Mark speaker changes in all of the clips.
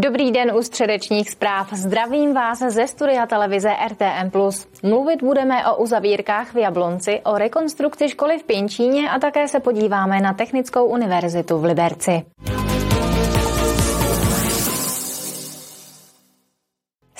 Speaker 1: Dobrý den u středečních zpráv. Zdravím vás ze studia televize RTM+. Mluvit budeme o uzavírkách v Jablonci, o rekonstrukci školy v Pěnčíně a také se podíváme na Technickou univerzitu v Liberci.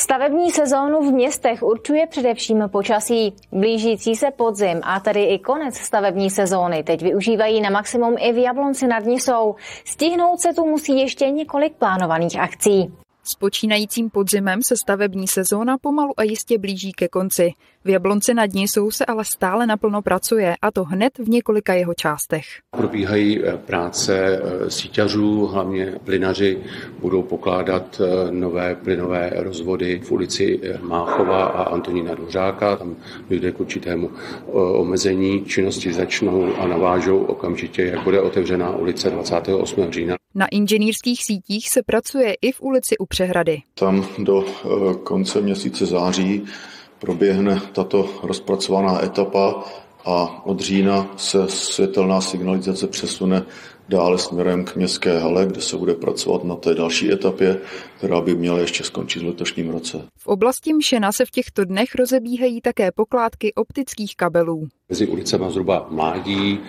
Speaker 1: Stavební sezónu v městech určuje především počasí. Blížící se podzim a tedy i konec stavební sezóny teď využívají na maximum i v Jablonci nad Nisou. Stihnout se tu musí ještě několik plánovaných akcí.
Speaker 2: S počínajícím podzimem se stavební sezóna pomalu a jistě blíží ke konci. V Jablonci nad Nisou se ale stále naplno pracuje, a to hned v několika jeho částech.
Speaker 3: Probíhají eh, práce eh, síťařů, hlavně plynaři budou pokládat eh, nové plynové rozvody v ulici Máchova a Antonína Dvořáka. Tam dojde k určitému omezení. Činnosti začnou a navážou okamžitě, jak bude otevřená ulice 28. října.
Speaker 2: Na inženýrských sítích se pracuje i v ulici u Přehrady.
Speaker 4: Tam do konce měsíce září proběhne tato rozpracovaná etapa a od října se světelná signalizace přesune dále směrem k městské hale, kde se bude pracovat na té další etapě, která by měla ještě skončit v letošním roce.
Speaker 2: V oblasti Mšena se v těchto dnech rozebíhají také pokládky optických kabelů.
Speaker 3: Mezi ulicema zhruba Mádí,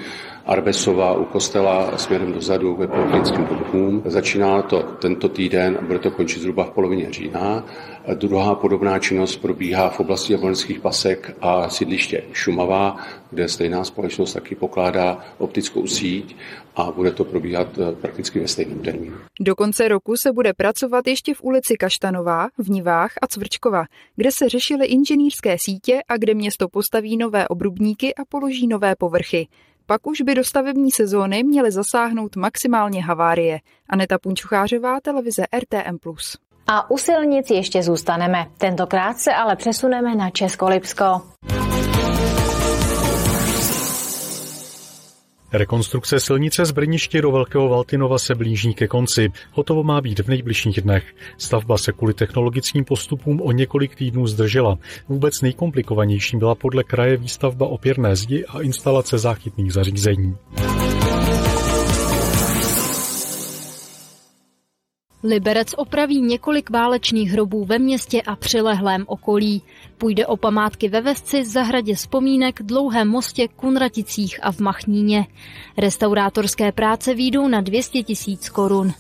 Speaker 3: Arbesova u kostela směrem dozadu ve Polkinským domům. Začíná to tento týden a bude to končit zhruba v polovině října. Druhá podobná činnost probíhá v oblasti jablonských pasek a sídliště Šumava, kde stejná společnost taky pokládá optickou síť a bude to probíhat eh, prakticky ve stejném termínu.
Speaker 2: Do konce roku se bude pracovat ještě v ulici Kaštanová, v Nivách a Cvrčkova, kde se řešily inženýrské sítě a kde město postaví nové obrubníky a položí nové povrchy. Pak už by do stavební sezóny měly zasáhnout maximálně havárie. Aneta Punčuchářová, televize RTM+.
Speaker 1: A u silnic ještě zůstaneme. Tentokrát se ale přesuneme na Českolipsko.
Speaker 5: Rekonstrukce silnice z Brniště do Velkého Valtinova se blíží ke konci. Hotovo má být v nejbližších dnech. Stavba se kvůli technologickým postupům o několik týdnů zdržela. Vůbec nejkomplikovanější byla podle kraje výstavba opěrné zdi a instalace záchytných zařízení.
Speaker 6: Liberec opraví několik válečných hrobů ve městě a přilehlém okolí. Půjde o památky ve Vesci, zahradě vzpomínek, Dlouhém mostě, Kunraticích a v Machníně. Restaurátorské práce výjdou na 200 tisíc korun.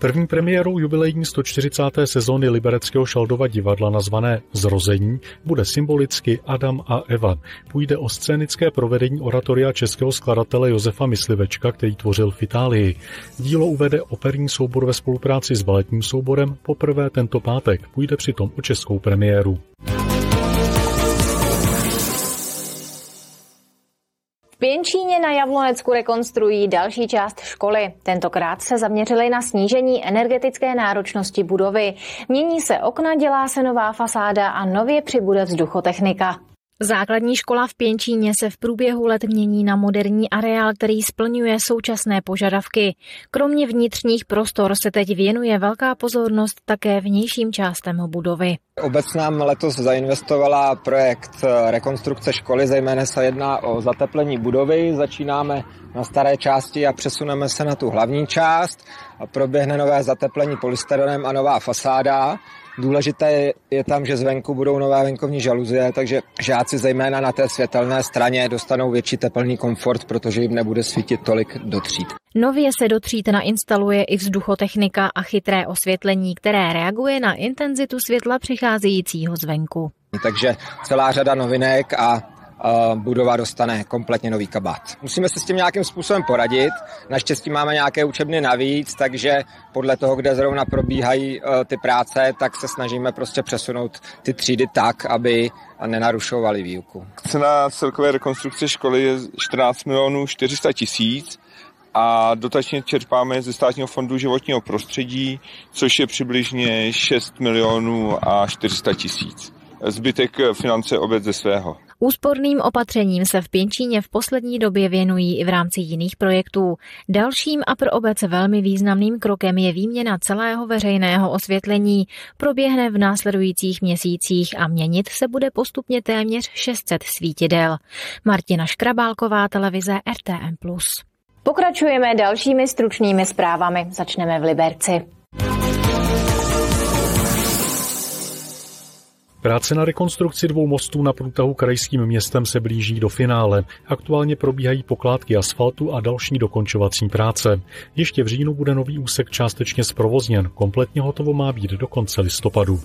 Speaker 5: První premiérou jubilejní 140. sezóny Libereckého Šaldova divadla nazvané Zrození bude symbolicky Adam a Eva. Půjde o scénické provedení oratoria českého skladatele Josefa Myslivečka, který tvořil v Itálii. Dílo uvede operní soubor ve spolupráci s baletním souborem poprvé tento pátek. Půjde přitom o českou premiéru.
Speaker 1: Pěnčíně na Jablonecku rekonstruují další část školy. Tentokrát se zaměřili na snížení energetické náročnosti budovy. Mění se okna, dělá se nová fasáda a nově přibude vzduchotechnika. Základní škola v Pěnčíně se v průběhu let mění na moderní areál, který splňuje současné požadavky. Kromě vnitřních prostor se teď věnuje velká pozornost také vnějším částem budovy.
Speaker 7: Obec nám letos zainvestovala projekt rekonstrukce školy, zejména se jedná o zateplení budovy. Začínáme na staré části a přesuneme se na tu hlavní část. Proběhne nové zateplení polystyrenem a nová fasáda. Důležité je tam, že zvenku budou nové venkovní žaluzie, takže žáci zejména na té světelné straně dostanou větší teplný komfort, protože jim nebude svítit tolik do tříd.
Speaker 1: Nově se do tříd nainstaluje i vzduchotechnika a chytré osvětlení, které reaguje na intenzitu světla přicházejícího zvenku.
Speaker 7: Takže celá řada novinek a budova dostane kompletně nový kabát. Musíme se s tím nějakým způsobem poradit. Naštěstí máme nějaké učebny navíc, takže podle toho, kde zrovna probíhají e, ty práce, tak se snažíme prostě přesunout ty třídy tak, aby nenarušovaly výuku.
Speaker 8: Cena celkové rekonstrukce školy je 14 milionů 400 tisíc a dotačně čerpáme ze státního fondu životního prostředí, což je přibližně 6 milionů a 400 tisíc. Zbytek finance obec ze svého.
Speaker 1: Úsporným opatřením se v Pěnčíně v poslední době věnují i v rámci jiných projektů. Dalším a pro obec velmi významným krokem je výměna celého veřejného osvětlení. Proběhne v následujících měsících a měnit se bude postupně téměř 600 svítidel. Martina Škrabálková, televize RTM+. Pokračujeme dalšími stručnými zprávami. Začneme v Liberci.
Speaker 5: Práce na rekonstrukci dvou mostů na průtahu krajským městem se blíží do finále. Aktuálně probíhají pokládky asfaltu a další dokončovací práce. Ještě v říjnu bude nový úsek částečně zprovozněn. Kompletně hotovo má být do konce listopadu.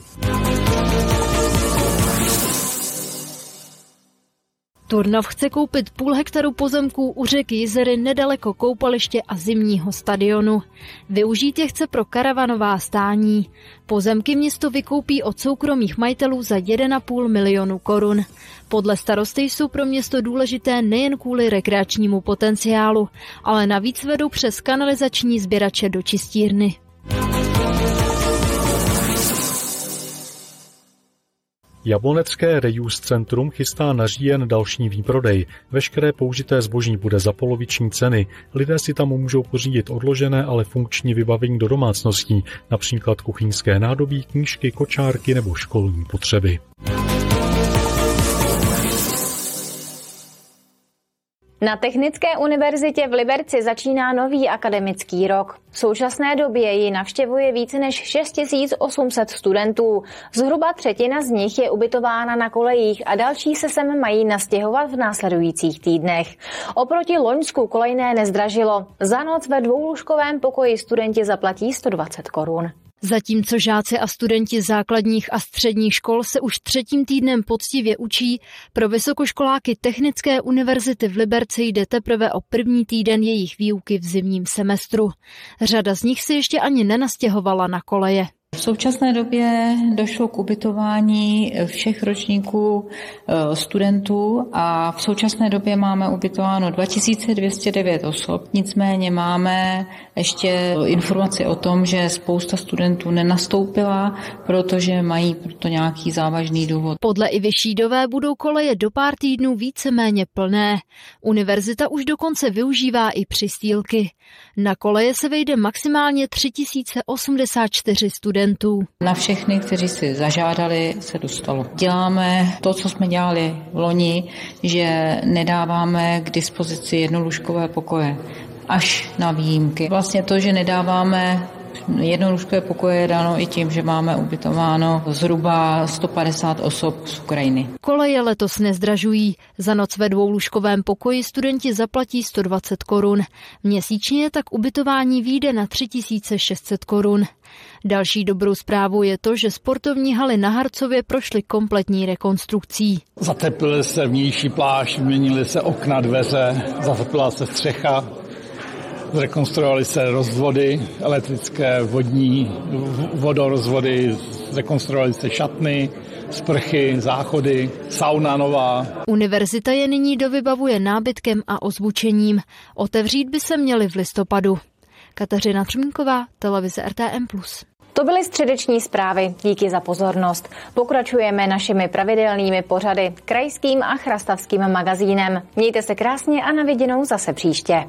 Speaker 6: Turnov chce koupit půl hektaru pozemků u řeky Jizery nedaleko koupaliště a zimního stadionu. Využít je chce pro karavanová stání. Pozemky město vykoupí od soukromých majitelů za 1,5 milionu korun. Podle starosty jsou pro město důležité nejen kvůli rekreačnímu potenciálu, ale navíc vedou přes kanalizační sběrače do čistírny.
Speaker 5: Jablonecké Reuse Centrum chystá na říjen další výprodej. Veškeré použité zboží bude za poloviční ceny. Lidé si tam můžou pořídit odložené, ale funkční vybavení do domácností, například kuchyňské nádobí, knížky, kočárky nebo školní potřeby.
Speaker 1: Na Technické univerzitě v Liberci začíná nový akademický rok. V současné době ji navštěvuje více než 6800 studentů. Zhruba třetina z nich je ubytována na kolejích a další se sem mají nastěhovat v následujících týdnech. Oproti Loňsku kolejné nezdražilo. Za noc ve dvoulůžkovém pokoji studenti zaplatí 120 korun.
Speaker 6: Zatímco žáci a studenti základních a středních škol se už třetím týdnem poctivě učí, pro vysokoškoláky Technické univerzity v Liberci jde teprve o první týden jejich výuky v zimním semestru. Řada z nich se ještě ani nenastěhovala na koleje.
Speaker 9: V současné době došlo k ubytování všech ročníků eh, studentů a v současné době máme ubytováno 2209 osob. Nicméně máme ještě informaci o tom, že spousta studentů nenastoupila, protože mají proto nějaký závažný důvod.
Speaker 6: Podle Ivy Šídové budou koleje do pár týdnů víceméně plné. Univerzita už dokonce využívá i přistýlky. Na koleje se vejde maximálně 3084 studentů.
Speaker 9: Na všechny, kteří si zažádali, se dostalo. Děláme to, co jsme dělali v loni, že nedáváme k dispozici jednolůžkové pokoje až na výjimky. Vlastně to, že nedáváme Jednolůžkové pokoje je dáno i tím, že máme ubytováno zhruba 150 osob z Ukrajiny.
Speaker 6: Koleje letos nezdražují. Za noc ve dvoulůžkovém pokoji studenti zaplatí 120 korun. Měsíčně tak ubytování výjde na 3600 korun. Další dobrou zprávou je to, že sportovní haly na Harcově prošly kompletní rekonstrukcí.
Speaker 10: Zateplily se vnější pláž, vyměnily se okna, dveře, zateplila se střecha, Zrekonstruovaly se rozvody elektrické, vodní, vodorozvody, zrekonstruovaly se šatny, sprchy, záchody, sauna nová.
Speaker 6: Univerzita je nyní dovybavuje nábytkem a ozvučením. Otevřít by se měly v listopadu. Kateřina Třmínková, televize RTM+.
Speaker 1: To byly středeční zprávy. Díky za pozornost. Pokračujeme našimi pravidelnými pořady krajským a chrastavským magazínem. Mějte se krásně a na viděnou zase příště.